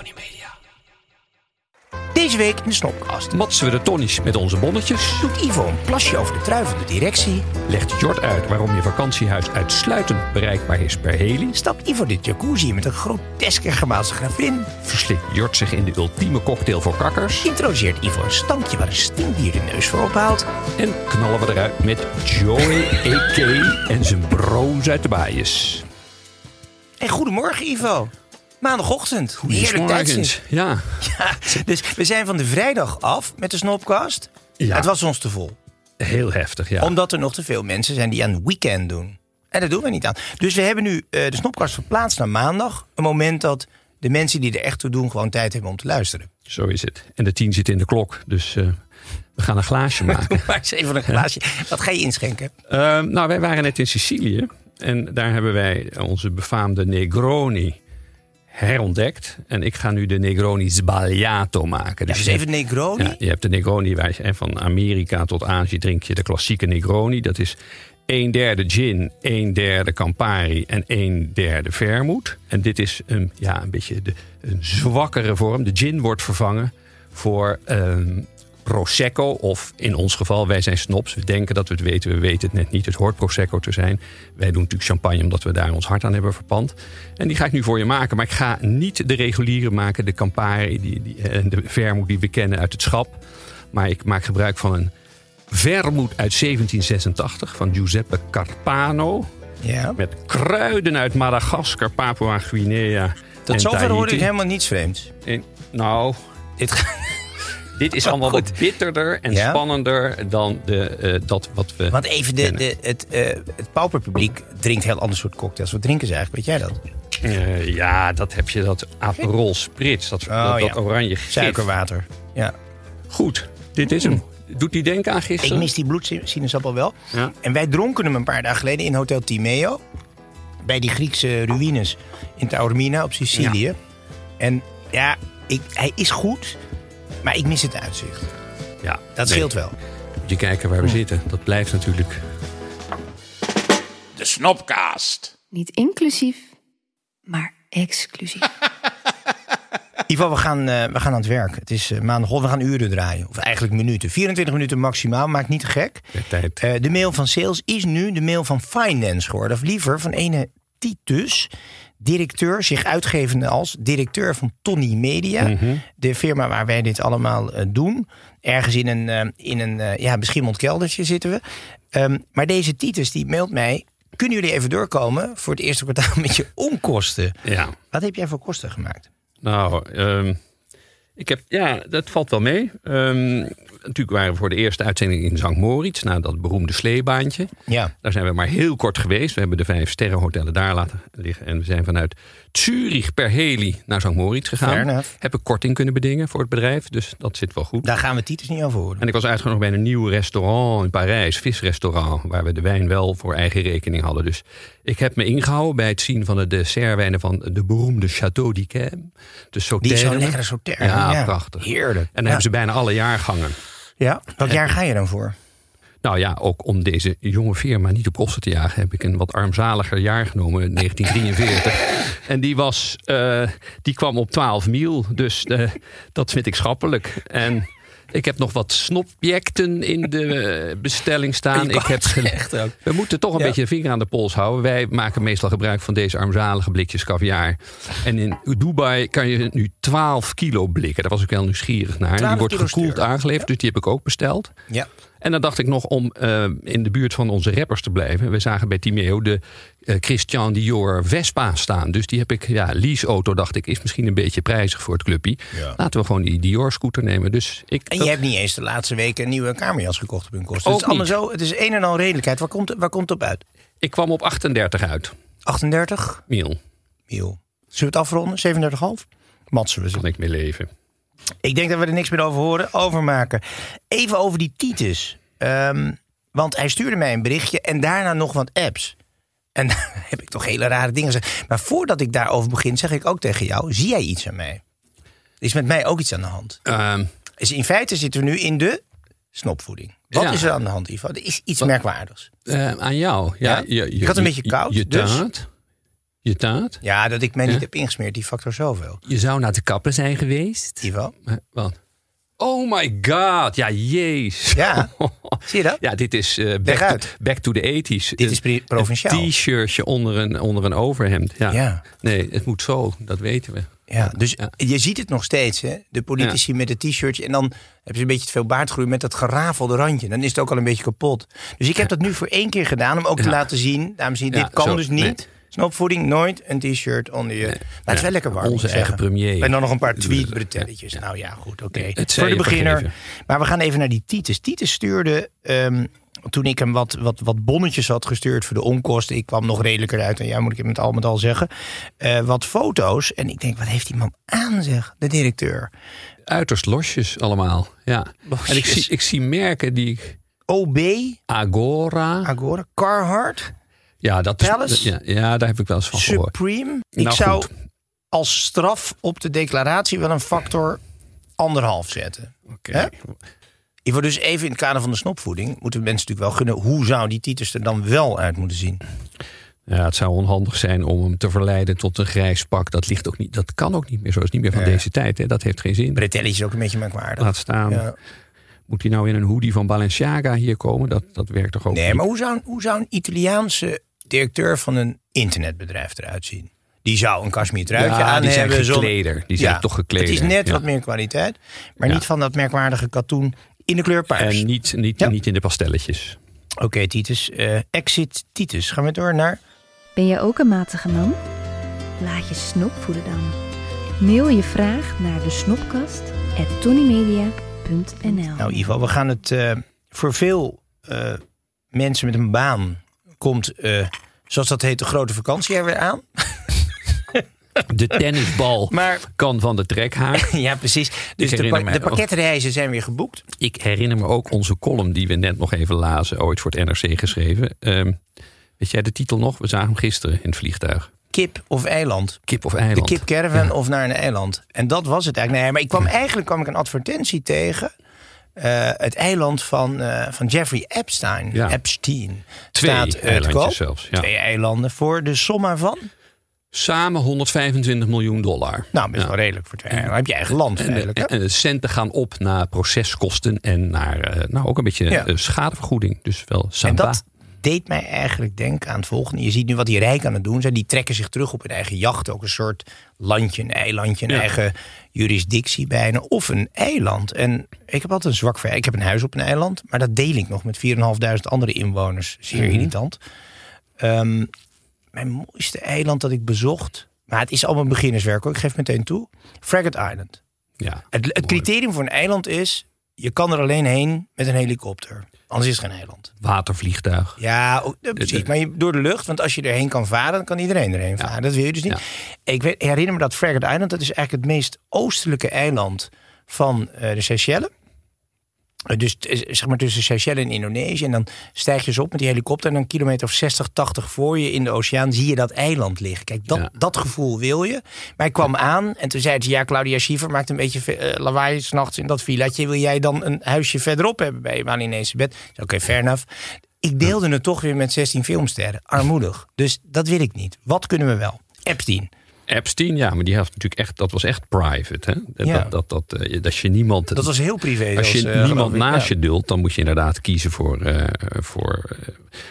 Tony Media. Deze week in de Snopkast. Matsen we de tonnies met onze bonnetjes? Doet Ivo een plasje over de trui van de directie? Legt Jort uit waarom je vakantiehuis uitsluitend bereikbaar is per heli? Stapt Ivo de jacuzzi met een groteske Germaanse gravin? Verslikt Jort zich in de ultieme cocktail voor kakkers? Introduceert Ivo een stankje waar een stinkdier de neus voor ophaalt? En knallen we eruit met Joy A.K. en zijn broos uit de baaiers. En goedemorgen Ivo. Maandagochtend. Heerlijk tijdstip. Ja. Ja, dus we zijn van de vrijdag af met de Snopkast. Ja. Het was ons te vol. Heel heftig, ja. Omdat er nog te veel mensen zijn die aan weekend doen. En dat doen we niet aan. Dus we hebben nu eh, de Snopkast verplaatst naar maandag. Een moment dat de mensen die er echt toe doen gewoon tijd hebben om te luisteren. Zo is het. En de tien zit in de klok, dus eh, we gaan een glaasje maken. Maar eens even een glaasje. Wat ga je inschenken? Ehm, nou, wij waren net in Sicilië. En daar hebben wij onze befaamde Negroni herontdekt. En ik ga nu de Negroni Sbagliato maken. Ja, dus hebt- even Negroni. Ja, je hebt de Negroni, en van Amerika tot Azië drink je de klassieke Negroni. Dat is een derde gin, een derde Campari en een derde vermoed. En dit is een, ja, een beetje de, een zwakkere vorm. De gin wordt vervangen voor ehm, Prosecco. Of in ons geval, wij zijn snobs. We denken dat we het weten, we weten het net niet. Het hoort Prosecco te zijn. Wij doen natuurlijk champagne omdat we daar ons hart aan hebben verpand. En die ga ik nu voor je maken. Maar ik ga niet de reguliere maken, de Campari die, die, en de vermoed die we kennen uit het schap. Maar ik maak gebruik van een vermoed uit 1786 van Giuseppe Carpano. Ja. Met kruiden uit Madagaskar, Papua-Guinea. Tot zover hoorde Tahiti. ik helemaal niets vreemds. En, nou, Dit dit is allemaal wat bitterder en Ja? spannender dan de, eh, dat wat we. Want even, de, de, het, eh het pauperpubliek drinkt heel ander soort cocktails. Wat drinken ze eigenlijk? Weet jij dat? Eh, ja, dat heb je, dat Aperol Spritz, dat, Oh, dat, dat ja. oranje gif. Suikerwater. Ja. Goed, dit is hem. Doet die denken aan Ik gisteren? mis die bloedsinaasappel wel. Ja. En wij dronken hem een paar dagen geleden in Hotel Timeo. Bij die Griekse ruïnes in Taormina op Sicilië. En ja, ik, hij is goed. Maar ik mis het uitzicht. Ja, Dat nee. scheelt wel. Moet je kijken waar we zitten. Dat blijft natuurlijk. De Snopcast. Niet inclusief, maar exclusief. Ivo, we gaan, eh, we gaan aan het werk. Het is uh, maandag. We gaan uren draaien. Of eigenlijk minuten. 24 minuten maximaal. Maakt niet te gek. De tijd. Eh, de mail van sales is nu de mail van finance geworden. Of liever van ene Titus. Directeur, zich uitgevende als directeur van Tony Media. De firma waar wij dit allemaal eh, doen. Ergens in een, eh, in een eh, ja, beschimmeld keldertje zitten we. Ehm, maar deze Titus die mailt mij. Kunnen jullie even doorkomen voor het eerste kwartaal met je onkosten? Ja. Wat heb jij voor kosten gemaakt? Nou, ehm, ik heb, ja, dat valt wel mee. Ehm, natuurlijk waren we voor de eerste uitzending in St. Moritz, na dat beroemde sleebaantje. Ja. Daar zijn we maar heel kort geweest. We hebben de vijf sterrenhotellen daar laten liggen. En we zijn vanuit Zurich per heli naar St. Moritz gegaan. Heb ik korting kunnen bedingen voor het bedrijf. Dus dat zit wel goed. Daar gaan we Titus niet over horen. En ik was uitgenodigd bij een nieuw restaurant in Parijs, visrestaurant, waar we de wijn wel voor eigen rekening hadden. Dus ik heb me ingehouden bij het zien van de dessertwijnen van de beroemde Château d'Yquem. De Die Sauternes. is zo'n lekkere sauternes. Ja, prachtig. Heerlijk. En dan ja. hebben ze bijna alle jaargangen. Ja. Welk jaar ga je dan voor? Nou ja, ook om deze jonge firma niet op kosten te jagen, heb ik een wat armzaliger jaar genomen, 1943. en die, was, eh, die kwam op 12 mil, dus eh, dat vind ik schappelijk. En Ik heb nog wat snobjecten in de eh, bestelling staan. Ik heb. We moeten toch een Ja. beetje de vinger aan de pols houden. Wij maken meestal gebruik van deze armzalige blikjes caviar. En in Dubai kan je nu 12 kilo blikken. Daar was ik wel nieuwsgierig naar. 12 Die wordt gekoeld aangeleverd, dus die heb ik ook besteld. Ja. En dan dacht ik nog om eh, in de buurt van onze rappers te blijven. We zagen bij Timeo de eh, Christian Dior Vespa staan. Dus die heb ik, ja, leaseauto dacht ik, is misschien een beetje prijzig voor het clubje. Ja. Laten we gewoon die Dior scooter nemen. Dus ik, En dat- je hebt niet eens de laatste weken een nieuwe kamerjas gekocht op hun kosten. Ook het is allemaal niet. zo. Het is een en al redelijkheid. Waar komt, waar komt het op uit? ik kwam op 38 uit. 38? Miel, Miel. Zullen we het afronden? 37,5? Matsen we ze. kan ik mee leven. Ik denk dat we er niks meer over horen, overmaken. Even over die Titus. Ehm, want hij stuurde mij een berichtje en daarna nog wat apps. En daar heb ik toch hele rare dingen gezegd. Maar voordat ik daarover begin, zeg ik ook tegen jou: zie jij iets aan mij? Er is met mij ook iets aan de hand. Dus in feite zitten we nu in de snopvoeding. Wat Ja. is er aan de hand, Ivo? Er is iets merkwaardigs. eh, aan jou. Ja, Ja? Je, je, Ik had een je- beetje koud, Je dus- taart. Je taart. Ja, dat ik mij niet Ja. heb ingesmeerd, die factor zoveel. Je zou naar de kapper zijn geweest. Ivo? Maar Wat? Oh my god. Ja, jeez. Ja. Zie je dat? Ja, dit is eh, back, to, back to the 80s. Dit is provinciaal. Een t-shirtje onder een, onder een overhemd. Ja. Ja. Nee, het moet zo. Dat weten we. Ja, dus Ja. je ziet het nog steeds, hè? De politici met het t-shirtje. En dan hebben ze een beetje te veel baardgroei met dat gerafelde randje. Dan is het ook al een beetje kapot. Dus ik heb dat nu voor één keer gedaan om ook te laten zien. Dames en heren, dit kan zo, dus niet. nee. Snopvoeding, nooit een t-shirt onder je. Maar het is wel lekker warm. Onze eigen premier. En dan nog een paar tweetbretelletjes. Nou ja, goed, oké. Voor de beginner. vergeven. Maar we gaan even naar die Titus. Titus stuurde, ehm, toen ik hem wat, wat, wat bonnetjes had gestuurd voor de onkosten. Ik kwam nog redelijker uit. En ja, moet ik het met al met al zeggen. eh, wat foto's. En ik denk, wat heeft die man aan, zeg, de directeur. Uiterst losjes allemaal. Ja. Losjes. En ik zie, ik zie merken die ik... OB, Agora. Agora, Carhartt, Ja, dat is, ja, ja, daar heb ik wel eens van gehoord. Supreme. Ik Nou, zou goed. als straf op de declaratie wel een factor anderhalf zetten. Oké. Ik wil dus even in het kader van de snopvoeding... moeten we mensen natuurlijk wel gunnen... hoe zou die Titus er dan wel uit moeten zien? Ja, het zou onhandig zijn om hem te verleiden tot een grijs pak. Dat, ligt ook niet, dat kan ook niet meer. Zo is niet meer van Ja. deze tijd. Hè. Dat heeft geen zin. Bretelletje is ook een beetje merkwaardig. Laat staan. Ja. Moet hij nou in een hoodie van Balenciaga hier komen? Dat, dat werkt toch ook Nee, niet? maar hoe zou, hoe zou een Italiaanse directeur van een internetbedrijf eruit zien? Die zou een kashmir truitje Ja, aan die zijn hebben. zonder- gekleder. Die zijn toch gekleder. Het is net Ja. wat meer kwaliteit. Maar Ja. niet van dat merkwaardige katoen in de kleur paars. En niet, niet, Ja. niet in de pastelletjes. Oké, Titus. eh, exit Titus. Gaan we door naar... Ben jij ook een matige man? Laat je snop voeden dan. Mail je vraag naar de snopkast Nou, Ivo, we gaan het eh, voor veel eh, mensen met een baan komt, eh, zoals dat heet, de grote vakantie er weer aan. De tennisbal Maar kan van de trekhaak. ja, precies. Dus de, pa- de pakketreizen zijn weer geboekt. Ik herinner me ook onze column die we net nog even lazen. Ooit voor het NRC geschreven. Ehm, weet jij de titel nog? We zagen hem gisteren in het vliegtuig. Kip of eiland. Kip of De eiland. kip caravan of naar een eiland. En dat was het eigenlijk. Nee, maar ik kwam eigenlijk kwam ik een advertentie tegen. Eh, het eiland van, eh, van Jeffrey Epstein. Ja. Epstein. Twee staat, eilandjes koop. zelfs, ja. Twee eilanden voor de somma van. Samen 125 miljoen dollar. Nou, best Ja. wel redelijk voor twee eilanden. Heb je eigen land eigenlijk. en de centen gaan op naar proceskosten en naar eh, nou, ook een beetje schadevergoeding. Dus wel En samba. dat deed mij eigenlijk denken aan het volgende. Je ziet nu wat die rijken aan het doen zijn. Die trekken zich terug op hun eigen jacht. Ook een soort landje, een eilandje, een Ja. eigen jurisdictie bijna. Of een eiland. En ik heb altijd een zwak voor. Ik heb een huis op een eiland. Maar dat deel ik nog met 4.500 andere inwoners. Zeer Mhm. irritant. Ehm, mijn mooiste eiland dat ik bezocht. Maar het is allemaal beginnerswerk hoor. Ik geef meteen toe. Fraggot Island. ja, Het, het criterium voor een eiland is... je kan er alleen heen met een helikopter. Anders is het geen eiland. Watervliegtuig. Ja, eh, precies. Maar je, door de lucht, want als je erheen kan varen, dan kan iedereen erheen varen. Dat wil je dus niet. Ik weet, herinner me dat Fraggot Island, dat is eigenlijk het meest oostelijke eiland van eh, de Seychelles. Eh, Dus eh, zeg maar tussen Seychelles en Indonesië. En dan stijg je eens op met die helikopter. En dan een kilometer of 60, 80 voor je in de oceaan zie je dat eiland liggen. Kijk, dat, Ja. dat gevoel wil je. Maar ik kwam aan en toen zei ze... Ja, Claudia Schiever maakt een beetje eh, lawaai s'nachts in dat villaatje. Wil jij dan een huisje verderop hebben bij je Balinese bed? Oké, fair enough. Ik deelde het toch weer met 16 filmsterren. Armoedig. Dus dat wil ik niet. Wat kunnen we wel? Epstein. Epstein, ja, maar die had natuurlijk echt, dat was echt private. Hè? Ja. Dat, dat, dat, eh, dat je niemand. Dat was heel privé. als je eh, niemand naast Ja. je duldt, dan moet je inderdaad kiezen voor, eh, voor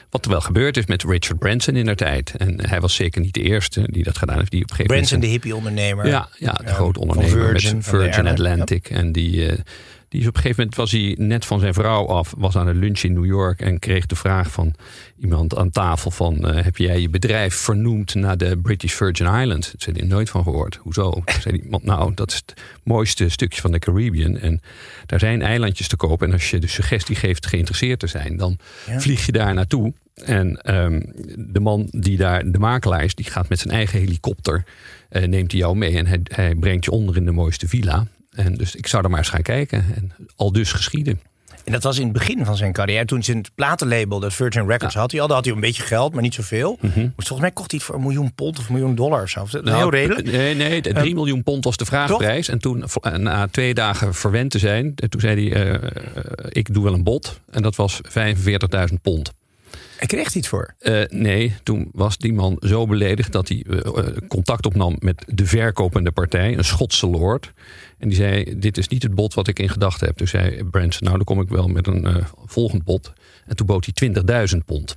wat er wel gebeurd is met Richard Branson in der tijd. En hij was zeker niet de eerste die dat gedaan heeft. Die op een gegeven Branson, de hippie-ondernemer. Ja, ja, de Ja, grote ondernemer Virgin, met de Virgin Atlantic. En die, die is op een gegeven moment was hij net van zijn vrouw af, was aan een lunch in New York en kreeg de vraag van iemand aan tafel van eh, heb jij je bedrijf vernoemd naar de British Virgin Islands? Daar zei hij nooit van gehoord. Hoezo? Toen zei iemand, nou dat is het mooiste stukje van de Caribbean en daar zijn eilandjes te kopen en als je de suggestie geeft geïnteresseerd te zijn, dan vlieg je daar naartoe. En ehm, de man die daar de makelaar is, die gaat met zijn eigen helikopter, eh, neemt hij jou mee en hij, hij brengt je onder in de mooiste villa. En dus ik zou er maar eens gaan kijken. En al dus geschieden. En dat was in het begin van zijn carrière. Toen zijn platenlabel, dat Virgin Records, had hij al. Had hij een beetje geld, maar niet zoveel. Mhm. Maar volgens mij kocht hij het voor een miljoen pond of een miljoen dollar of zo. Is Nou, heel redelijk. Nee, nee, de 3 miljoen pond was de vraagprijs. En toen, eh, na twee dagen verwend te zijn, eh, toen zei hij: eh, Ik doe wel een bod. En dat was 45.000 pond. Hij kreeg iets voor. Eh, nee, toen was die man zo beledigd dat hij eh, eh, contact opnam met de verkopende partij, een Schotse lord. En die zei: Dit is niet het bod wat ik in gedachten heb. Dus zei Branson: Nou, dan kom ik wel met een volgend bod. En toen bood hij 20.000 pond.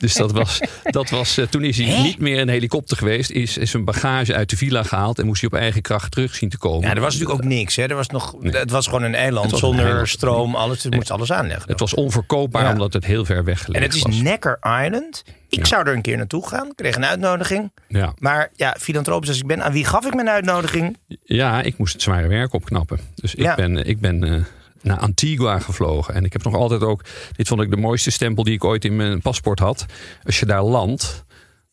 Dus dat was, dat was eh, toen is hij niet meer een helikopter geweest. Is, is zijn bagage uit de villa gehaald. En moest hij op eigen kracht terug zien te komen. Ja, er was natuurlijk ook niks. Hè. Er was nog, Het was gewoon een eiland Het was een zonder eiland. stroom, alles. Dus moest alles aanleggen. Het was onverkoopbaar Ja. omdat het heel ver weg en gelegen het is was. Necker Island. Ik zou er een keer naartoe gaan. Ik kreeg een uitnodiging. Ja. Maar ja, filantropisch als ik ben, aan wie gaf ik mijn uitnodiging? ja, ik moest het zware werk opknappen. Dus ik Ja. ben, ik ben eh, naar Antigua gevlogen. En ik heb nog altijd ook... Dit vond ik de mooiste stempel die ik ooit in mijn paspoort had. Als je daar landt...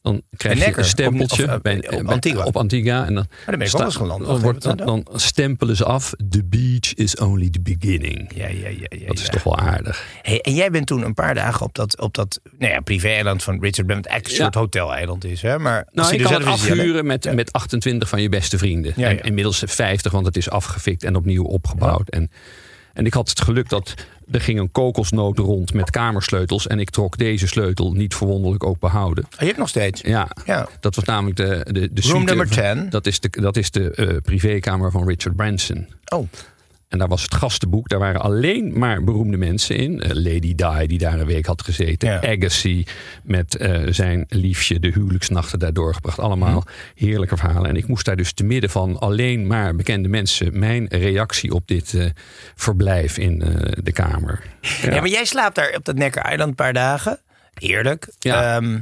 Dan krijg je een stempeltje op- of, eh, bij, op bij- Antigua. Op Antigua. En dan, ben ik ook geland. Dan, wordt, dan, dan stempelen ze af. The beach is only the beginning. Ja, ja, ja. ja, Dat is ja. toch wel aardig. Hey, en jij bent toen een paar dagen op dat, op dat nou ja, privé-eiland van Richard. Wat eigenlijk een Ja. soort hoteleiland is. Hè? Maar Nou, je er kan het afhuren met, met 28 van je beste vrienden. En inmiddels 50, want het is afgefikt en opnieuw opgebouwd. En, en ik had het geluk dat er ging een kokosnoot rond met kamersleutels. En ik trok deze sleutel niet verwonderlijk ook behouden. Oh, je hebt nog steeds. Ja, Ja. dat was namelijk de, de, de Room suite number van- 10. Dat is de, dat is de eh, privékamer van Richard Branson. Oh, En daar was het gastenboek. Daar waren alleen maar beroemde mensen in. Eh, Lady Di, die daar een week had gezeten. Ja. Agassi met eh, zijn liefje de huwelijksnachten daar doorgebracht. Allemaal Hm. heerlijke verhalen. En ik moest daar dus te midden van alleen maar bekende mensen... mijn reactie op dit eh, verblijf in eh, de kamer. ja. maar jij slaapt daar op dat Necker Island een paar dagen. Heerlijk. Ja. Ehm,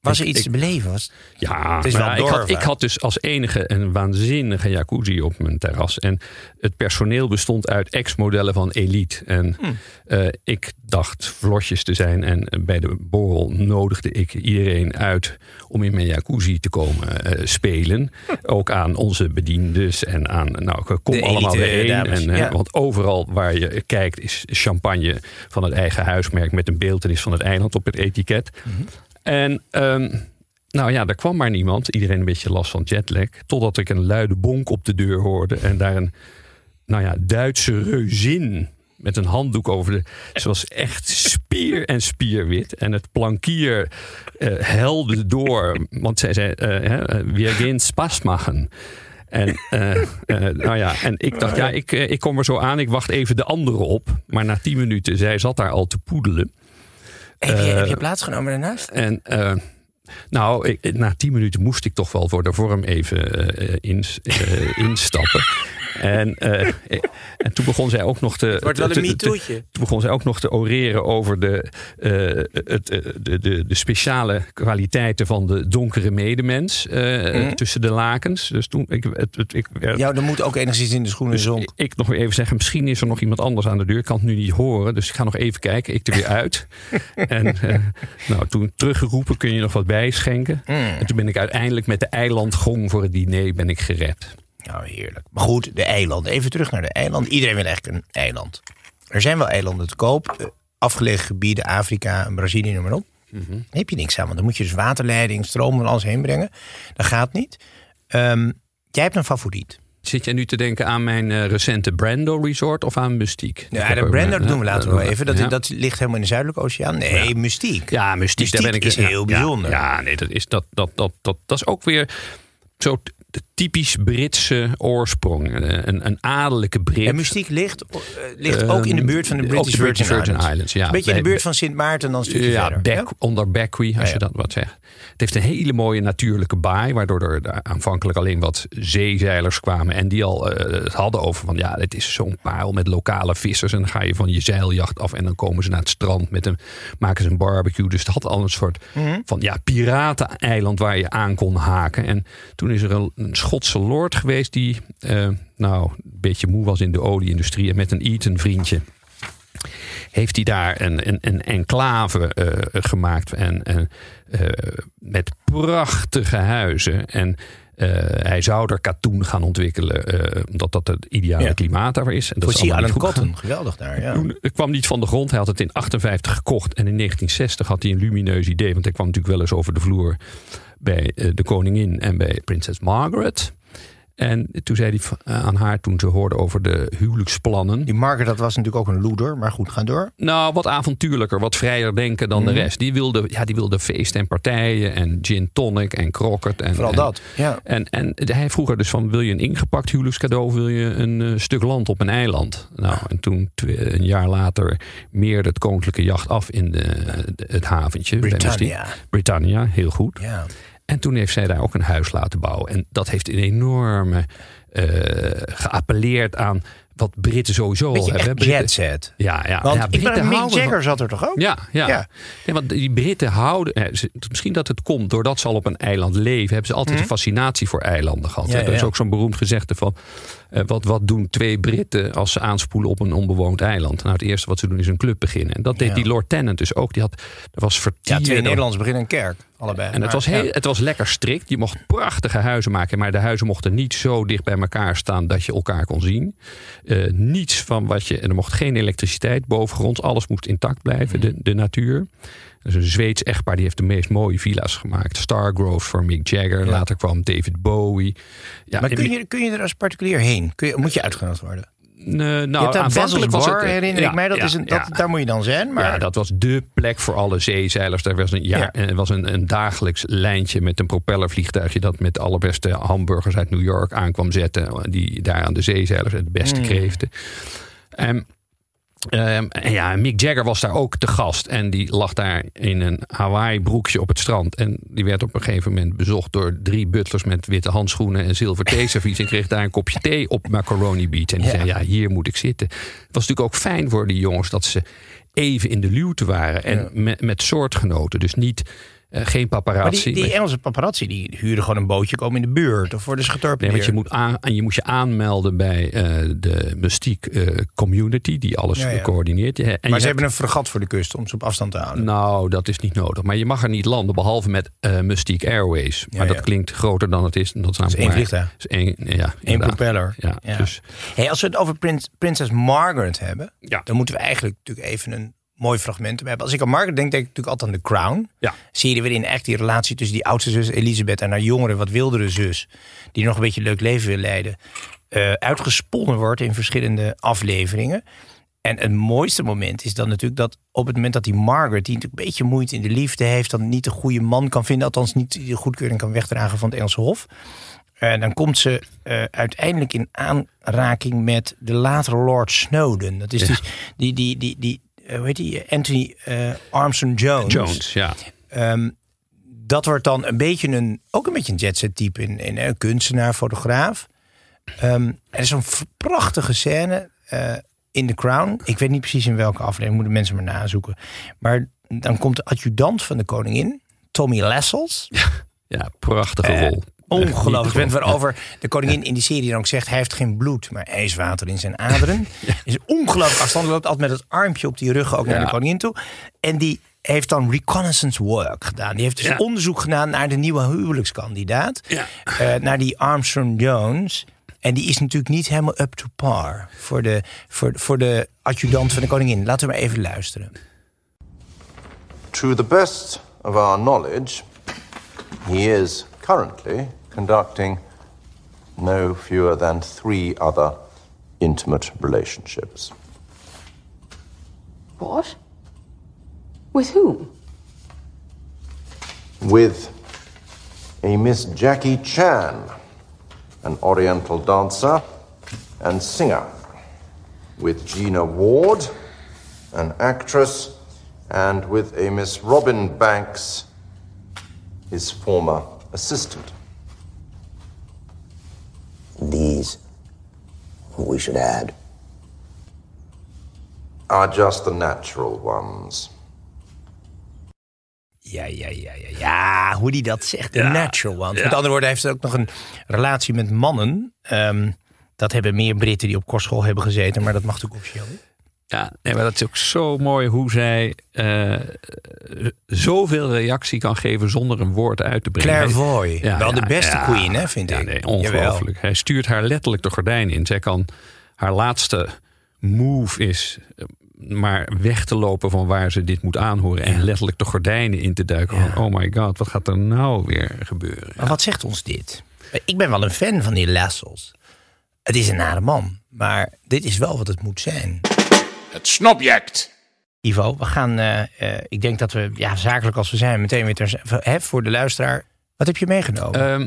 was er iets ik- te beleven? Was, Ja, Het is wel ik, had, ik had dus als enige een waanzinnige jacuzzi op mijn terras. En het personeel bestond uit ex-modellen van Elite. En Hm. eh, ik dacht vlotjes te zijn. En bij de borrel nodigde ik iedereen uit om in mijn jacuzzi te komen eh, spelen. Ook aan onze bediendes en aan, nou, kom De allemaal dames, En, eh, ja. Want overal waar je kijkt is champagne van het eigen huismerk met een beeltenis van het eiland op het etiket. En ehm, nou ja, er kwam maar niemand. Iedereen een beetje last van jetlag. Totdat ik een luide bonk op de deur hoorde. En daar een nou ja, Duitse reuzin met een handdoek over de... Ze was echt spier en spierwit. En het plankier eh, helde door. Want zij zei, eh, eh, we gaan spas maken. En, nou ja, en ik dacht, ja, ik, ik kom er zo aan. Ik wacht even de anderen op. Maar na tien minuten, zij zat daar al te poedelen. Heb, je, heb je Eh, plaatsgenomen daarnaast? En eh, nou, ik, na tien minuten moest ik toch wel voor de vorm even eh, instappen. En, eh, en toen begon zij ook nog te. Het wordt wel te- een MeToo'tje. Toen begon zij ook nog te oreren over de, eh, het, eh, de, de, de speciale kwaliteiten van de donkere medemens eh, tussen de lakens. Dus toen ik, het, het- ik Ja, er moet ook enigszins in de schoenen dus zonk. ik, ik nog weer even zeggen, misschien is er nog iemand anders aan de deur. Ik kan het nu niet horen, dus ik ga nog even kijken. Ik er weer uit. en eh, nou, toen teruggeroepen, kun je nog wat bijschenken. En toen ben ik uiteindelijk met de eilandgong voor het diner ben ik gered. Nou, heerlijk. Maar goed, de eilanden. Even terug naar de eilanden. Iedereen wil eigenlijk een eiland. Er zijn wel eilanden te koop. eh, Afgelegen gebieden, Afrika, Brazilië, noem maar op. Daar heb je niks aan, want dan moet je dus waterleiding, stroom en alles heen brengen. Dat gaat niet. Ehm, jij hebt een favoriet. zit jij nu te denken aan mijn eh, recente Brando Resort of aan Mystiek? Ja, de Brando doen we later wel even. Dat, dat ligt helemaal in de Zuidelijke Oceaan. Nee, mystiek. Ja, Mystiek, Mystiek daar ben ik is ja, heel ja, bijzonder. Ja, nee, dat is, dat, dat, dat, dat, dat is ook weer zo typisch Britse oorsprong. Eh, Een, een adellijke Brit. En mystiek ligt, eh, ligt ook in de buurt van de Ehm, British, ook de British Virgin, Islands. Islands, ja. Een beetje in de buurt van Sint Maarten dan stukje ja, verder. Beck- onder Beckwith, als Ja, je ja. dat wat zegt. Het heeft een hele mooie natuurlijke baai, waardoor er aanvankelijk alleen wat zeezeilers kwamen. En die al eh, het hadden over van ja, het is zo'n parel met lokale vissers. En dan ga je van je zeiljacht af en dan komen ze naar het strand met een, maken ze een barbecue. Dus het had al een soort Mhm. van ja, pirateneiland waar je aan kon haken. En toen is er een, een Schotse lord geweest die eh, nou een beetje moe was in de olieindustrie en met een Eton vriendje heeft hij daar een, een, een enclave eh, gemaakt. En, eh, met prachtige huizen. En eh, hij zou er katoen gaan ontwikkelen. eh, omdat dat het ideale Ja. klimaat daar is. En dat Voor goed Cotton. Geweldig daar, ja. toen het kwam niet van de grond. Hij had het in 58 gekocht. En in 1960 had hij een lumineus idee. Want hij kwam natuurlijk wel eens over de vloer bij eh, de koningin en bij prinses Margaret. En toen zei hij v- aan haar, toen ze hoorde over de huwelijksplannen. Die Margaret, dat was natuurlijk ook een loeder. Maar goed, ga door. Nou, wat avontuurlijker, wat vrijer denken dan Mhm. de rest. Die wilde, ja, die wilde feesten en partijen en gin tonic en croquet. En, Vooral en, dat. Ja. En, en hij vroeg er dus van, wil je een ingepakt huwelijkscadeau of wil je een eh, stuk land op een eiland? Nou, en toen een jaar later meerde het koninklijke jacht af in de, de- het haventje. Britannia. Britannia, heel goed. Ja. En toen heeft zij daar ook een huis laten bouwen. En dat heeft een enorme eh geappelleerd aan wat Britten sowieso al hebben. Britten- set. Ja, ja. Want ja, ik Britten Mick van- zat er toch ook? ja, ja. Ja. Nee, want die Britten houden. eh, Misschien dat het komt doordat ze al op een eiland leven. Hebben ze altijd een fascinatie voor eilanden gehad. Mhm. Ja, Er is ja. ook zo'n beroemd gezegde van. eh, wat, wat doen twee Britten als ze aanspoelen op een onbewoond eiland? Nou, het eerste wat ze doen is een club beginnen. En dat deed Ja. die Lord Tennant dus ook. Die had, er was Ja, vertier. twee er- Nederlands beginnen een kerk. Allebei. en het was, heel, het was lekker strikt. Je mocht prachtige huizen maken. Maar de huizen mochten niet zo dicht bij elkaar staan dat je elkaar kon zien. Eh, niets van wat je. En er mocht geen elektriciteit bovengronds. Alles moest intact blijven, de, de natuur. Dus een Zweeds echtpaar die heeft de meest mooie villa's gemaakt. Stargrove voor Mick Jagger. Later kwam David Bowie. Ja, Maar kun je, kun je er als particulier heen? Kun je, moet je uitgenodigd worden? Eh, nou, daar Basels Bar, eh, herinner ja, ik mij. Dat ja, is een, dat, ja. Daar moet je dan zijn. Maar Ja, dat was dé plek voor alle zeezeilers. Er was een, ja, er was een, een dagelijks lijntje met een propellervliegtuigje... dat met de allerbeste hamburgers uit New York aankwam zetten. Die daar aan de zeezeilers het beste Mm. kreefden. Ehm, ehm, en ja, Mick Jagger was daar ook te gast. En die lag daar in een Hawaii broekje op het strand. En die werd op een gegeven moment bezocht door drie butlers... met witte handschoenen en zilver theeservies. en kreeg daar een kopje thee op Macaroni Beach. En die Ja. zei, ja, hier moet ik zitten. Het was natuurlijk ook fijn voor die jongens... dat ze even in de luwte waren. En met, met soortgenoten. Dus niet, eh, geen Maar paparazzi. die, die maar- Engelse paparazzi die huren gewoon een bootje, komen in de buurt of worden ze Nee, want je moet, aan, en je moet je aanmelden bij eh, de Mystiek eh, Community, die alles Ja, ja. coördineert. En maar ze hebt- hebben een fregat voor de kust om ze op afstand te houden. Nou, dat is niet nodig. Maar je mag er niet landen, behalve met Mystique Airways. Maar Ja, dat klinkt groter dan het is. Dat is, namelijk één maar- vliegtuig. is één, ja, Eén propeller. Ja. Dus, Hey, als we het over prins, prinses Margaret hebben, dan moeten we eigenlijk natuurlijk even een mooi fragment hebben. Als ik aan Margaret denk, denk ik natuurlijk altijd aan The Crown. ja. Serie waarin echt die relatie tussen die oudste zus Elisabeth en haar jongere, wat wildere zus, die nog een beetje een leuk leven wil leiden, eh, uitgesponnen wordt in verschillende afleveringen. En het mooiste moment is dan natuurlijk dat op het moment dat die Margaret, die natuurlijk een beetje moeite in de liefde heeft, dan niet de goede man kan vinden, althans niet de goedkeuring kan wegdragen van het Engelse Hof. En dan komt ze eh, uiteindelijk in aanraking met de latere Lord Snowden. Dat is dus die, die, die, die eh, hoe heet die? Anthony eh, Armstrong Jones. Jones, ja. Ehm, dat wordt dan een beetje een, ook een beetje een jetset type in, in een kunstenaar, fotograaf. Ehm, er is een prachtige scène eh, in The Crown. Ik weet niet precies in welke aflevering, moeten mensen maar nazoeken. Maar dan komt de adjudant van de koningin, Tommy Lessels. Ja, prachtige Eh, rol. Ongelooflijk. Ik ben waarover de koningin in die serie dan ook zegt... hij heeft geen bloed, maar ijswater in zijn aderen. Is ongelooflijk afstand. loopt altijd met het armpje op die rug ook naar Ja. de koningin toe. En die heeft dan reconnaissance work gedaan. Die heeft dus Ja. onderzoek gedaan naar de nieuwe huwelijkskandidaat. Ja. Eh, naar die Armstrong Jones. En die is natuurlijk niet helemaal up to par voor de, voor, voor de adjudant van de koningin. Laten we maar even luisteren. To the best of our knowledge, he is currently conducting no fewer than three other intimate relationships. What? With whom? With a Miss Jackie Chan, an Oriental dancer and singer. With Gina Ward, an actress, and with a Miss Robin Banks, his former assistant. These, we should add, are just the natural ones. Ja, ja, ja, ja, ja. Hoe die dat zegt. De Ja, natural one. ja. Met andere woorden, hij heeft ook nog een relatie met mannen. Ehm, dat hebben meer Britten die op kostschool hebben gezeten. Maar dat mag natuurlijk officieel niet. Ja, nee, maar dat is ook zo mooi hoe zij eh, zoveel reactie kan geven zonder een woord uit te brengen. Clairvoy. Ja, Wel ja, de beste ja. queen, hè, vind ik. nee, ongelooflijk. Jawel. Hij stuurt haar letterlijk de gordijnen in. Zij kan haar laatste move is eh, maar weg te lopen van waar ze dit moet aanhoren. En letterlijk de gordijnen in te duiken. Van, oh my god, wat gaat er nou weer gebeuren? Maar wat zegt ons dit? Ik ben wel een fan van die Lassels. Het is een nare man. Maar dit is wel wat het moet zijn. Het snobject. Ivo, we gaan, eh, eh, ik denk dat we, ja, zakelijk als we zijn, meteen weer ter, hè, voor de luisteraar. Wat heb je meegenomen? Ehm,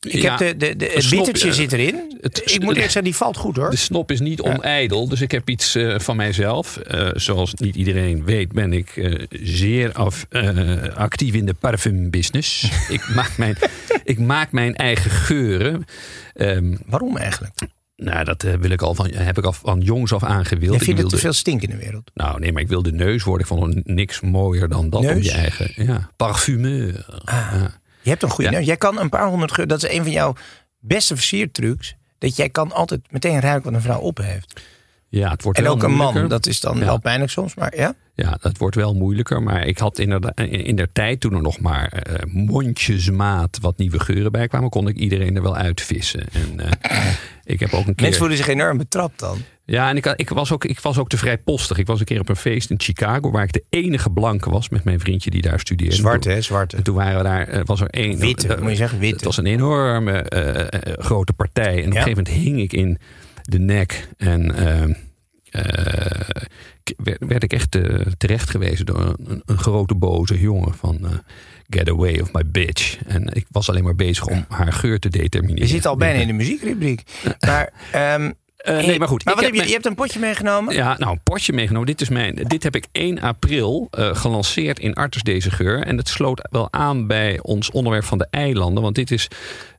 ik ja, heb de, de, de, het snop, eh, zit erin. het- ik moet eerst zeggen, die valt goed hoor. De snop is niet onijdel, dus ik heb iets eh, van mijzelf. Eh, zoals niet iedereen weet, ben ik eh, zeer af, actief in de parfumbusiness. ik, maak mijn, ik maak mijn eigen geuren. Ehm, Waarom eigenlijk? Nou, dat eh, wil ik al van, heb ik al van jongs af aan gewild. Je vindt het te veel stink in de wereld. Nou, nee, maar ik wil de neus worden. Ik vond niks mooier dan dat Neus? op je eigen. Ja, parfumeur. Ja. Je hebt een goede Ja. neus. Jij kan een paar honderd geur. Dat is een van jouw beste versiertrucs. Dat jij kan altijd meteen ruiken wat een vrouw op heeft. Ja, het wordt En ook een man. Dat is dan Ja. wel pijnlijk soms. Maar ja. Ja, dat wordt wel moeilijker. Maar ik had inderdaad in der tijd, toen er nog maar eh, mondjesmaat wat nieuwe geuren bij kwamen, kon ik iedereen er wel uitvissen. En eh, ik heb ook een keer. Mensen voelen zich enorm betrapt dan. Ja, en ik, ik, was ook, ik was ook te vrijpostig. Ik was een keer op een feest in Chicago, waar ik de enige blanke was met mijn vriendje die daar studeerde. Zwarte, hè? Zwarte. En toen waren we daar, eh, was er één. Witte, moet je zeggen, witte. Het was een enorme grote partij. En op een gegeven moment hing ik in de nek. En eh, eh, k- werd, ik echt eh, terecht gewezen door een, een grote boze jongen van eh, Get away of my bitch. En ik was alleen maar bezig om haar geur te determineren. Je zit al bijna in de muziekrubriek. Maar, Eh, nee, maar goed. Maar wat heb je, mijn- je hebt een potje meegenomen? Ja, nou, een potje meegenomen. Dit, is mijn, dit heb ik 1 april eh, gelanceerd in Arters Deze Geur. En dat sloot wel aan bij ons onderwerp van de eilanden. Want dit is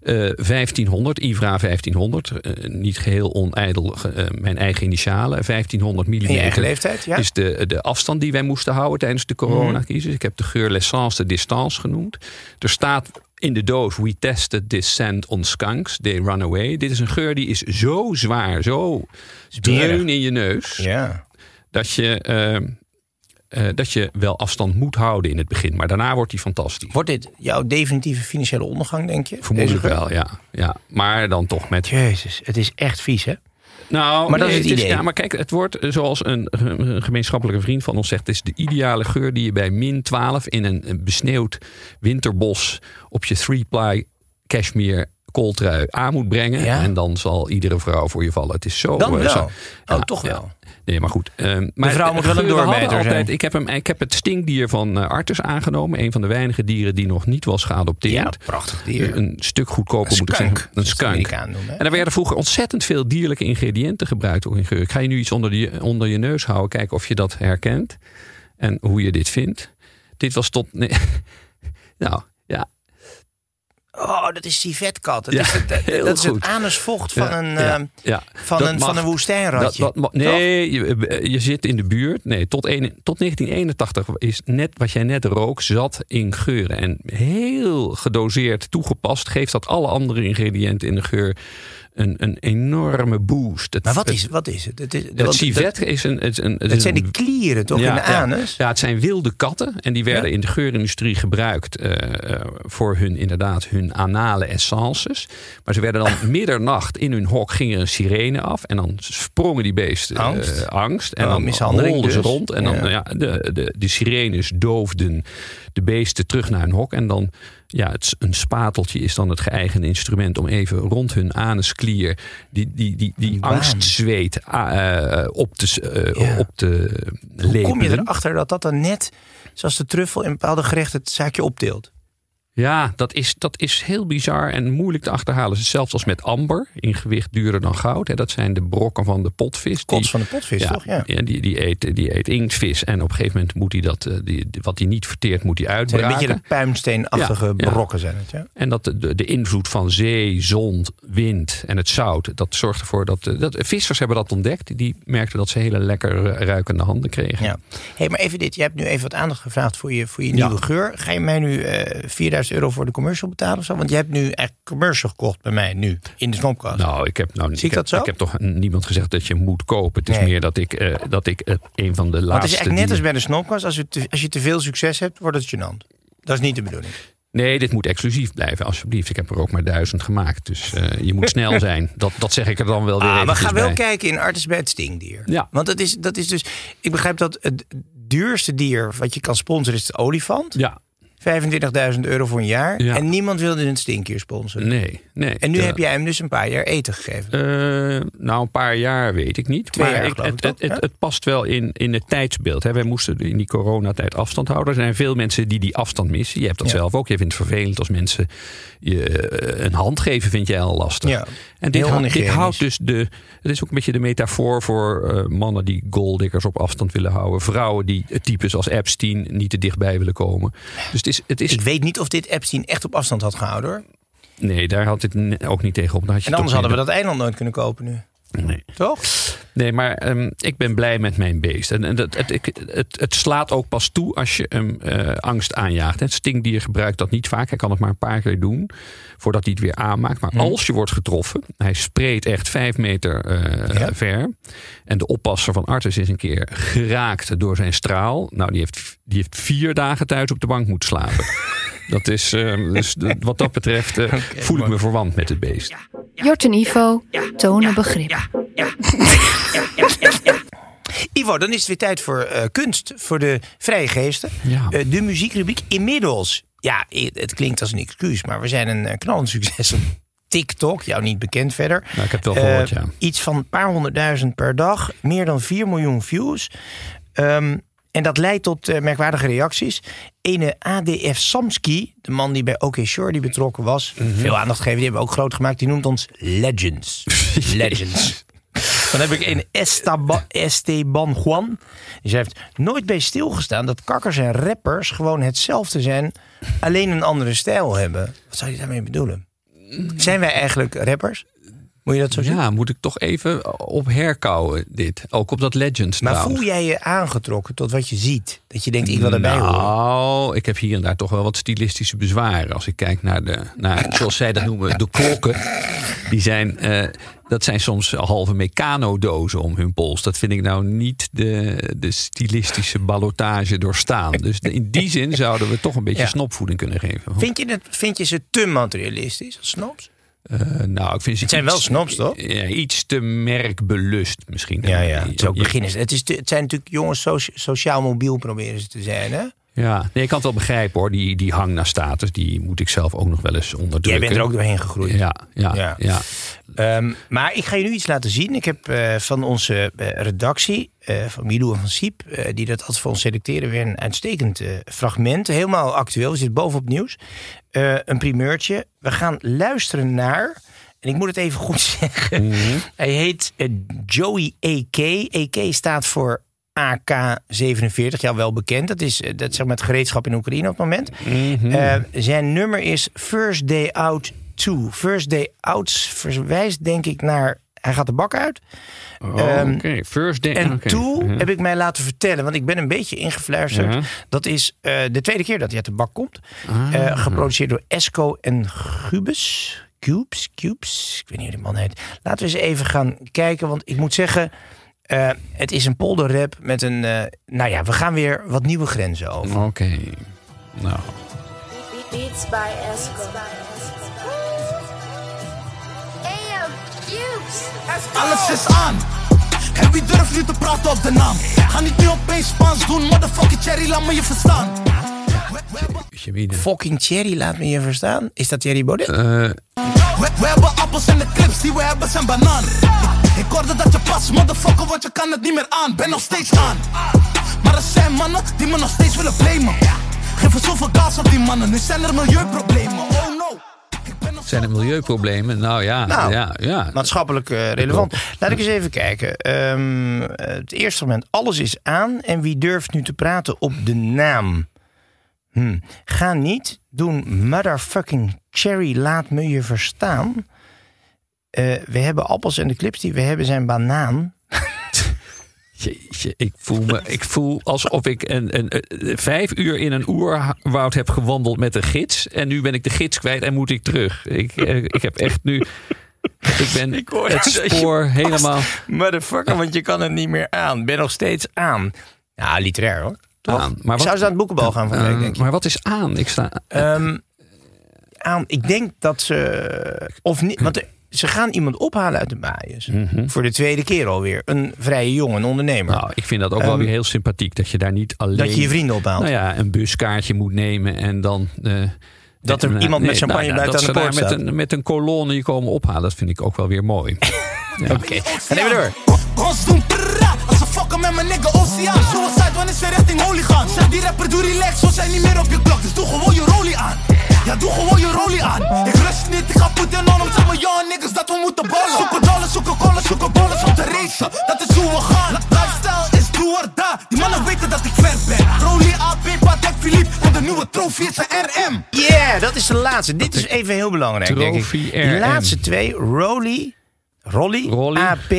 eh 1500, IVRA 1500. eh, niet geheel onijdel eh, mijn eigen initialen. 1500 mm. In je eigen leeftijd, ja? Is de, de afstand die wij moesten houden tijdens de coronacrisis. Ik heb de geur l'essence de distance genoemd. Er staat in de doos, we tested this scent on skunks, they run away. Dit is een geur die is zo zwaar, zo dreun in je neus Ja. dat je, eh, eh, dat je wel afstand moet houden in het begin. Maar daarna wordt die fantastisch. Wordt dit jouw definitieve financiële ondergang, denk je? Vermoedelijk wel, ja. ja. Maar dan toch met... Jezus, het is echt vies, hè? Nou, Maar dat nee, is het idee. ja, maar kijk, het wordt eh, zoals een, een gemeenschappelijke vriend van ons zegt... het is de ideale geur die je bij min 12 in een, een besneeuwd winterbos... op je three-ply cashmere kooltrui aan moet brengen. Ja. En dan zal iedere vrouw voor je vallen. Het is zo... Dan eh, wel. zo- Oh, toch wel. Nee, maar goed. ehm, maar vrouw moet wel een altijd, ik, heb hem, ik heb het stinkdier van eh, Artus aangenomen. Een van de weinige dieren die nog niet was geadopteerd. Ja, prachtig dier. Een stuk goedkoper Een moet ik zeggen. Een de skunk. En er werden vroeger ontzettend veel dierlijke ingrediënten gebruikt ook in geur. Ik ga je nu iets onder je, onder je neus houden. Kijken of je dat herkent. En hoe je dit vindt. Dit was tot... Nee, nou, ja. Oh, dat is civetkat. Dat Ja, is het, dat is het anusvocht van, Ja, een, ja, ja. van, Dat een, mag. van een woestijnratje. Dat, dat, nee, je, je zit in de buurt. Nee, tot, een, tot 1981 is net wat jij net rook, zat in geuren. En heel gedoseerd toegepast geeft dat alle andere ingrediënten in de geur een, een enorme boost. Het, maar wat is, wat is het? Het, is, Het civet is een... Het, een, het zijn die klieren toch in de ja. anus? Ja, het zijn wilde katten. En die werden Ja? in de geurindustrie gebruikt eh, eh, voor hun, inderdaad, hun anale essences. Maar ze werden dan middernacht in hun hok, ging er een sirene af. En dan sprongen die beesten eh, Angst. angst. En Oh, dan mishandeling rolden ze dus. rond. En dan, Ja. ja. de, de, de sirenes doofden de beesten terug naar hun hok. En dan ja, het, een spateltje is dan het geëigende instrument om even rond hun anusklier die, die, die, die, baan. angstzweet eh, op te, eh, Ja. op te Hoe kom je erachter dat dat dan net, zoals de truffel in bepaalde gerechten, het zaakje opdeelt? Ja, dat is, dat is heel bizar en moeilijk te achterhalen. Zelfs als met amber, in gewicht duurder dan goud. Hè. Dat zijn de brokken van de potvis. Kots van de potvis, ja, toch? Ja. die, die, eet, die eet inktvis. En op een gegeven moment moet hij dat, eh, die, wat hij niet verteert, moet hij zijn een uitbraken. beetje de puimsteenachtige Ja, ja. brokken zijn het, ja? En dat de, de, invloed van zee, zon, wind en het zout, dat zorgt ervoor dat, eh, dat vissers hebben dat ontdekt. Die merkten dat ze hele lekker ruikende handen kregen. Ja. hey, maar even dit. Je hebt nu even wat aandacht gevraagd voor je, voor je nieuwe geur. Ga je mij nu eh 4000 euro voor de commercial betalen of zo? Want je hebt nu eigenlijk commercial gekocht bij mij nu, in de snopkast. Nou, ik heb, nou, Zie ik heb, dat zo? Ik heb toch niemand gezegd dat je moet kopen. Het is Nee. meer dat ik, eh, dat ik eh, een van de Want laatste. het is eigenlijk net als bij de snopkast. Als, te, als je te veel succes hebt, wordt het gênant. Dat is niet de bedoeling. Nee, dit moet exclusief blijven, alsjeblieft. Ik heb er ook maar duizend gemaakt. Dus eh, je moet snel zijn. Dat, dat zeg ik er dan wel weer Ah, we gaan wel kijken in Artis bij het Stingdier. Ja. Want dat is, dat is dus... Ik begrijp dat het duurste dier wat je kan sponsoren is de olifant. Ja, 25.000 euro voor een jaar. Ja. En niemand wilde een stinkdier sponsoren. nee, nee. En nu Ja. heb jij hem dus een paar jaar eten gegeven. Eh, nou, een paar jaar weet ik niet. Twee maar jaar, ik, geloof het, ik, het, het, past wel in, in het tijdsbeeld. Hè. Wij moesten in die coronatijd afstand houden. Er zijn veel mensen die die afstand missen. Je hebt dat Ja. zelf ook. Je vindt het vervelend als mensen je eh, een hand geven, vind jij al lastig. En dit, houdt- dit houdt dus de. Het is ook een beetje de metafoor voor eh, mannen die goaldiggers op afstand willen houden. Vrouwen die types als Epstein niet te dichtbij willen komen. Dus het is. Het is Ik weet niet of dit Epstein echt op afstand had gehouden hoor. nee, daar had het ne- ook niet tegen op. En anders hadden we dat eiland nooit kunnen kopen nu. Nee. Toch? Nee, maar ehm, ik ben blij met mijn beest. En, en dat, het, ik- het, het slaat ook pas toe als je hem eh, angst aanjaagt. Het stinkdier gebruikt dat niet vaak. Hij kan het maar een paar keer doen voordat hij het weer aanmaakt. Maar als je wordt getroffen, hij spreekt echt vijf meter eh, Ja. ver. En de oppasser van Artus is een keer geraakt door zijn straal. Nou, die heeft, die heeft vier dagen thuis op de bank moeten slapen. Dat is, ehm, dus wat dat betreft eh, voel ik me verwant met het beest. Jort en Ivo tonen begrip. Ivo, dan is het weer tijd voor eh, kunst, voor de vrije geesten. Ja. Eh, de muziekrubriek inmiddels. Ja, het klinkt als een excuus, maar we zijn een eh, knallend succes op TikTok. Jou niet bekend verder. Nou, ik heb het wel gehoord, Eh, ja. Iets van een paar honderdduizend per dag. Meer dan 4 miljoen views. Ehm, en dat leidt tot merkwaardige reacties. Ene ADF Samski, de man die bij OK Shorty betrokken was. Mhm. Veel aandacht gegeven, die hebben we ook groot gemaakt. Die noemt ons Legends. Legends. Dan heb ik een Esteban Juan. Die schrijft, nooit bij stilgestaan dat kakkers en rappers gewoon hetzelfde zijn. Alleen een andere stijl hebben. Wat zou je daarmee bedoelen? Zijn wij eigenlijk rappers? Moet je dat zo zien? Ja, moet ik toch even op herkouwen dit. Ook op dat Legends Maar trouwens. voel jij je aangetrokken tot wat je ziet? Dat je denkt, ik wil erbij horen. Nou, ik heb hier en daar toch wel wat stilistische bezwaren. Als ik kijk naar, de, naar zoals zij dat noemen, de klokken. Die zijn, eh, dat zijn soms halve mecanodozen om hun pols. Dat vind ik nou niet de, de stilistische ballotage doorstaan. Dus in die zin zouden we toch een beetje Ja. snopvoeding kunnen geven. Vind je, het, vind je ze te materialistisch als snobs? Eh, nou, ik vind ze Het zijn iets- wel snobs, toch? Ja, iets te merkbelust misschien. Ja, ja. Het is ook beginners. Het, is te- het zijn natuurlijk jongens socia- sociaal mobiel proberen ze te zijn, hè? Ja, nee, ik kan het wel begrijpen hoor. Die, die hang naar status, die moet ik zelf ook nog wel eens onderdrukken. Jij bent er ook doorheen gegroeid. Ja, ja, Ja. ja. Ehm, maar ik ga je nu iets laten zien. Ik heb eh, van onze eh, redactie, eh, van Milou en van Siep, die dat altijd voor ons selecteren, weer een uitstekend fragment. Helemaal actueel, we zitten bovenop nieuws. Een primeurtje. We gaan luisteren naar, en ik moet het even goed zeggen. Hij heet Joey AK. AK staat voor AK-47, ja wel bekend. Dat is, eh, dat zeg maar het gereedschap in Oekraïne op het moment. Eh, zijn nummer is First Day Out 2. First Day Out verwijst denk ik naar... Hij gaat de bak uit. Oh, Ehm, Oké, first day. En toe Ja. heb ik mij laten vertellen, want ik ben een beetje ingefluisterd. Dat is eh, de tweede keer dat hij uit de bak komt. Ah. Geproduceerd door Esco en Gubes. Cubes, Cubes, ik weet niet hoe die man heet. Laten we eens even gaan kijken, want ik moet zeggen... eh, het is een polderrap met een... eh, nou ja, we gaan weer wat nieuwe grenzen over. Oké. Nou. Beats by Esco. Hey, Cubes. Alles is aan. En wie durft nu te praten op de naam? Ga niet nu opeens Spaans doen, motherfucking cherry, laat me je verstaan. Fucking Thierry, laat me je verstaan. Is dat Thierry Baudet? Eh, We, we hebben appels en de clips die we hebben zijn banaan. Ik hoorde dat je pas, motherfucker, want je kan het niet meer aan. Ben nog steeds aan. Maar er zijn mannen die me nog steeds willen blamen. Geef er zoveel gas op die mannen, nu zijn er milieuproblemen. Oh no. zijn er milieuproblemen? Nou ja, Nou, ja, ja. Maatschappelijk eh, relevant. Laat ik eens even kijken. Ehm, het eerste moment, alles is aan. En wie durft nu te praten op de naam? Hm. Ga niet doen motherfucking Cherry, laat me je verstaan. Eh, we hebben appels en de clips die we hebben zijn banaan. Jeetje, ik voel me, ik voel alsof ik een, een, een- vijf uur in een oerwoud heb gewandeld met een gids. En nu ben ik de gids kwijt en moet ik terug. Ik, eh, ik heb echt nu. Ik ben het spoor helemaal. Motherfucker, want je kan het niet meer aan. Ben nog steeds aan. Ja, literair hoor. Toch? Aan. Maar Zou ze aan het boekenbal gaan van week, Eh, denk je? maar wat is aan? Ik sta. Ehm, aan, ik denk dat ze. Of niet, want er- ze gaan iemand ophalen uit de baaiers. Voor de tweede keer alweer. Een vrije jongen, een ondernemer. Nou, ik vind dat ook wel Ehm, weer heel sympathiek dat je daar niet alleen. dat je je vrienden ophaalt. Nou ja, een buskaartje moet nemen en dan. eh, Dat er iemand met nee, champagne nou, buiten dat aan de ze poort staat. met een, met een kolonne je komen ophalen. Dat vind ik ook wel weer mooi. Oké, gaan even door. Ons doen prrra, als ze fucken met mijn nigga Oceaan. Suicide wanneer ze richting holy gaan. Zeg die rapper doe relax, we zijn niet meer op je klok. Dus doe gewoon je rollie aan. Ja, doe gewoon je rollie aan. Ik rust niet, ik ga put in on om zeg maar ja niggas dat we moeten ballen. Zoeken dollars, zoeken collen, zoeken ballen om te racen. Dat is hoe we gaan. Lifestyle is do or die. Die mannen weten dat ik ver ben. Rollie AP, Patek Philippe en de nieuwe trofee is een RM. Yeah, dat is de laatste. Dit is even heel belangrijk, denk ik. Trofee Die RM. laatste twee, Rolly, Rolly, Rolly. AP,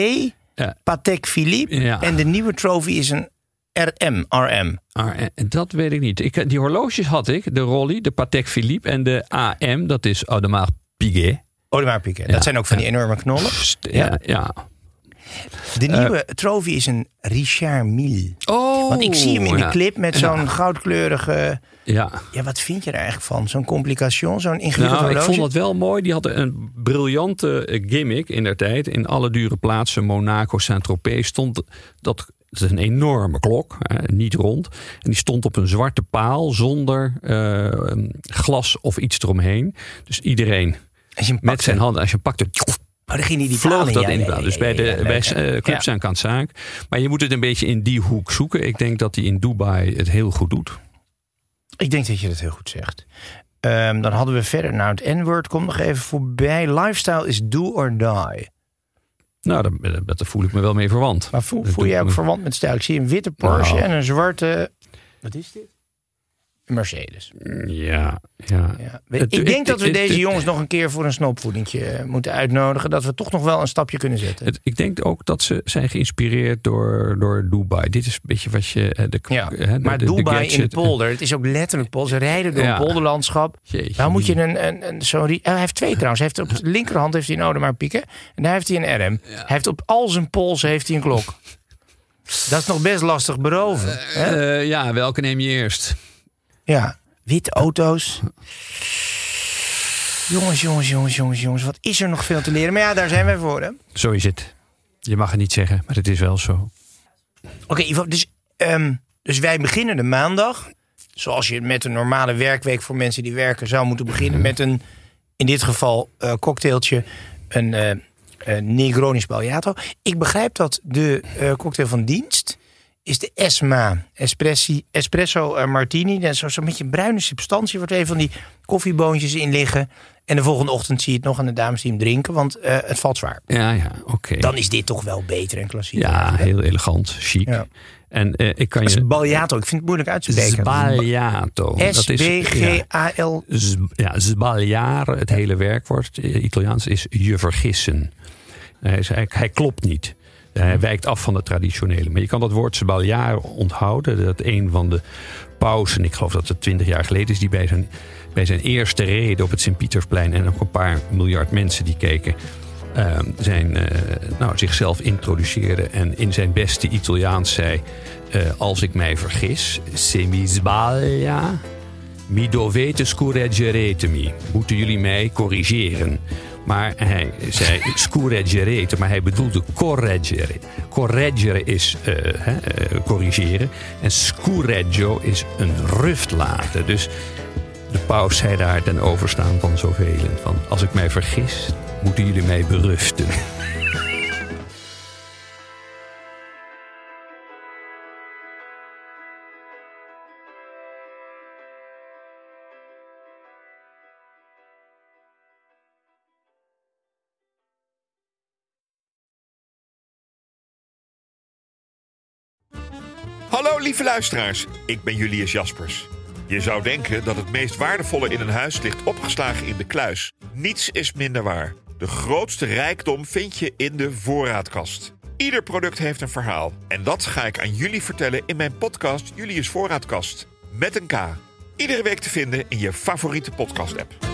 Ja. Patek Philippe. Ja. En de nieuwe trophy is een RM, RM. Maar eh, dat weet ik niet. Ik, die horloges had ik. De Rolly, de Patek Philippe en de AM. Dat is Audemars Piguet. Audemars Piguet. Ja. Dat zijn ook van die enorme knollen. Ja, ja. De nieuwe trophy is een Richard Mille. Oh, Want ik zie hem in de clip met zo'n Ja. goudkleurige... Ja. Ja, wat vind je er eigenlijk van? Zo'n complication, zo'n ingewikkeld Nou, ik vond dat wel mooi. Die hadden een briljante eh, gimmick in der tijd. In alle dure plaatsen, Monaco, Saint-Tropez, stond dat. Het is een enorme klok, niet rond. En die stond op een zwarte paal zonder eh, glas of iets eromheen. Dus iedereen met pakte. zijn handen, als je hem pakte, Oh, dan ging hij die vloog dat Ja, in ja, Dus bij, de, ja, bij clubs en Kanszaak. Maar je moet het een beetje in die hoek zoeken. Ik denk dat hij in Dubai het heel goed doet. Ik denk dat je dat heel goed zegt. Ehm, dan hadden we verder, nou het N-word komt nog even voorbij. Lifestyle is do or die. Nou, daar, daar voel ik me wel mee verwant. Maar voel, jij doet ook me- verwant met stijl? Ik zie een witte Porsche Nou. en een zwarte... Wat is dit? Mercedes. Ja, ja. Ja. Ik denk dat we deze jongens nog een keer voor een snoopvoedingje eh, moeten uitnodigen. Dat we toch nog wel een stapje kunnen zetten. Ik denk ook dat ze zijn geïnspireerd door, door Dubai. Dit is een beetje wat je... eh, De, Ja, hè, de- maar de- de Dubai in de polder. Het is ook letterlijk polder. Ze rijden door Ja. een polderlandschap. Jeetje, Daar moet je een, een, een zo'n... rie- Hij heeft twee trouwens. Hij heeft op de linkerhand heeft hij een Audemars Piguet. En daar heeft hij een RM. Hij heeft op al zijn polsen heeft hij een klok. Dat is nog best lastig beroven. Eh, ja, welke neem je eerst? Ja, witte auto's. Jongens, jongens, jongens, jongens, jongens. Wat is er nog veel te leren? Maar ja, daar zijn wij voor, hè? Zo is het. Je mag het niet zeggen, maar het is wel zo. Oké, Ivo, dus, ehm, dus wij beginnen de maandag. Zoals je met een normale werkweek voor mensen die werken zou moeten beginnen. Met een, in dit geval, eh cocktailtje. Een eh eh, Negroni Sbagliato. Ik begrijp dat de eh, cocktail van dienst is de Esma Espressi, Espresso eh, Martini. Dat is zo- zo'n beetje bruine substantie. Waar twee van die koffieboontjes in liggen. En de volgende ochtend zie je het nog aan de dames die hem drinken. Want eh, het valt zwaar. Ja, ja, oké. Dan is dit toch wel beter en klassiek. Ja, heel elegant, chic. Ja. En eh, ik kan je... Sbagliato, ik vind het moeilijk uit te spreken. Sbagliato. S-B-G-A-L. Ja, sbagliare, het hele werkwoord, Italiaans, is je vergissen. Hij, is, hij, hij klopt niet. Hij wijkt af van het traditionele. Maar je kan dat woord sbagliare onthouden. Dat een van de pausen, ik geloof dat het twintig jaar geleden is... die bij zijn, bij zijn eerste reden op het Sint-Pietersplein... en nog een paar miljard mensen die keken... eh, zijn, eh, nou, zichzelf introduceerde en in zijn beste Italiaans zei... eh, als ik mij vergis, se mi sbaglia... Mi dovete scorreggeretemi. Moeten jullie mij corrigeren? Maar hij zei scorreggere, maar hij bedoelde correggere. Correggere is uh, uh, corrigeren. En scureggio is een rust laten. Dus de paus zei daar ten overstaan van zoveel. Van, als ik mij vergis, moeten jullie mij berusten. Luisteraars, ik ben Julius Jaspers. Je zou denken dat het meest waardevolle in een huis ligt opgeslagen in de kluis. Niets is minder waar. De grootste rijkdom vind je in de voorraadkast. Ieder product heeft een verhaal. En dat ga ik aan jullie vertellen in mijn podcast Julius Voorraadkast. Met een K. Iedere week te vinden in je favoriete podcast-app.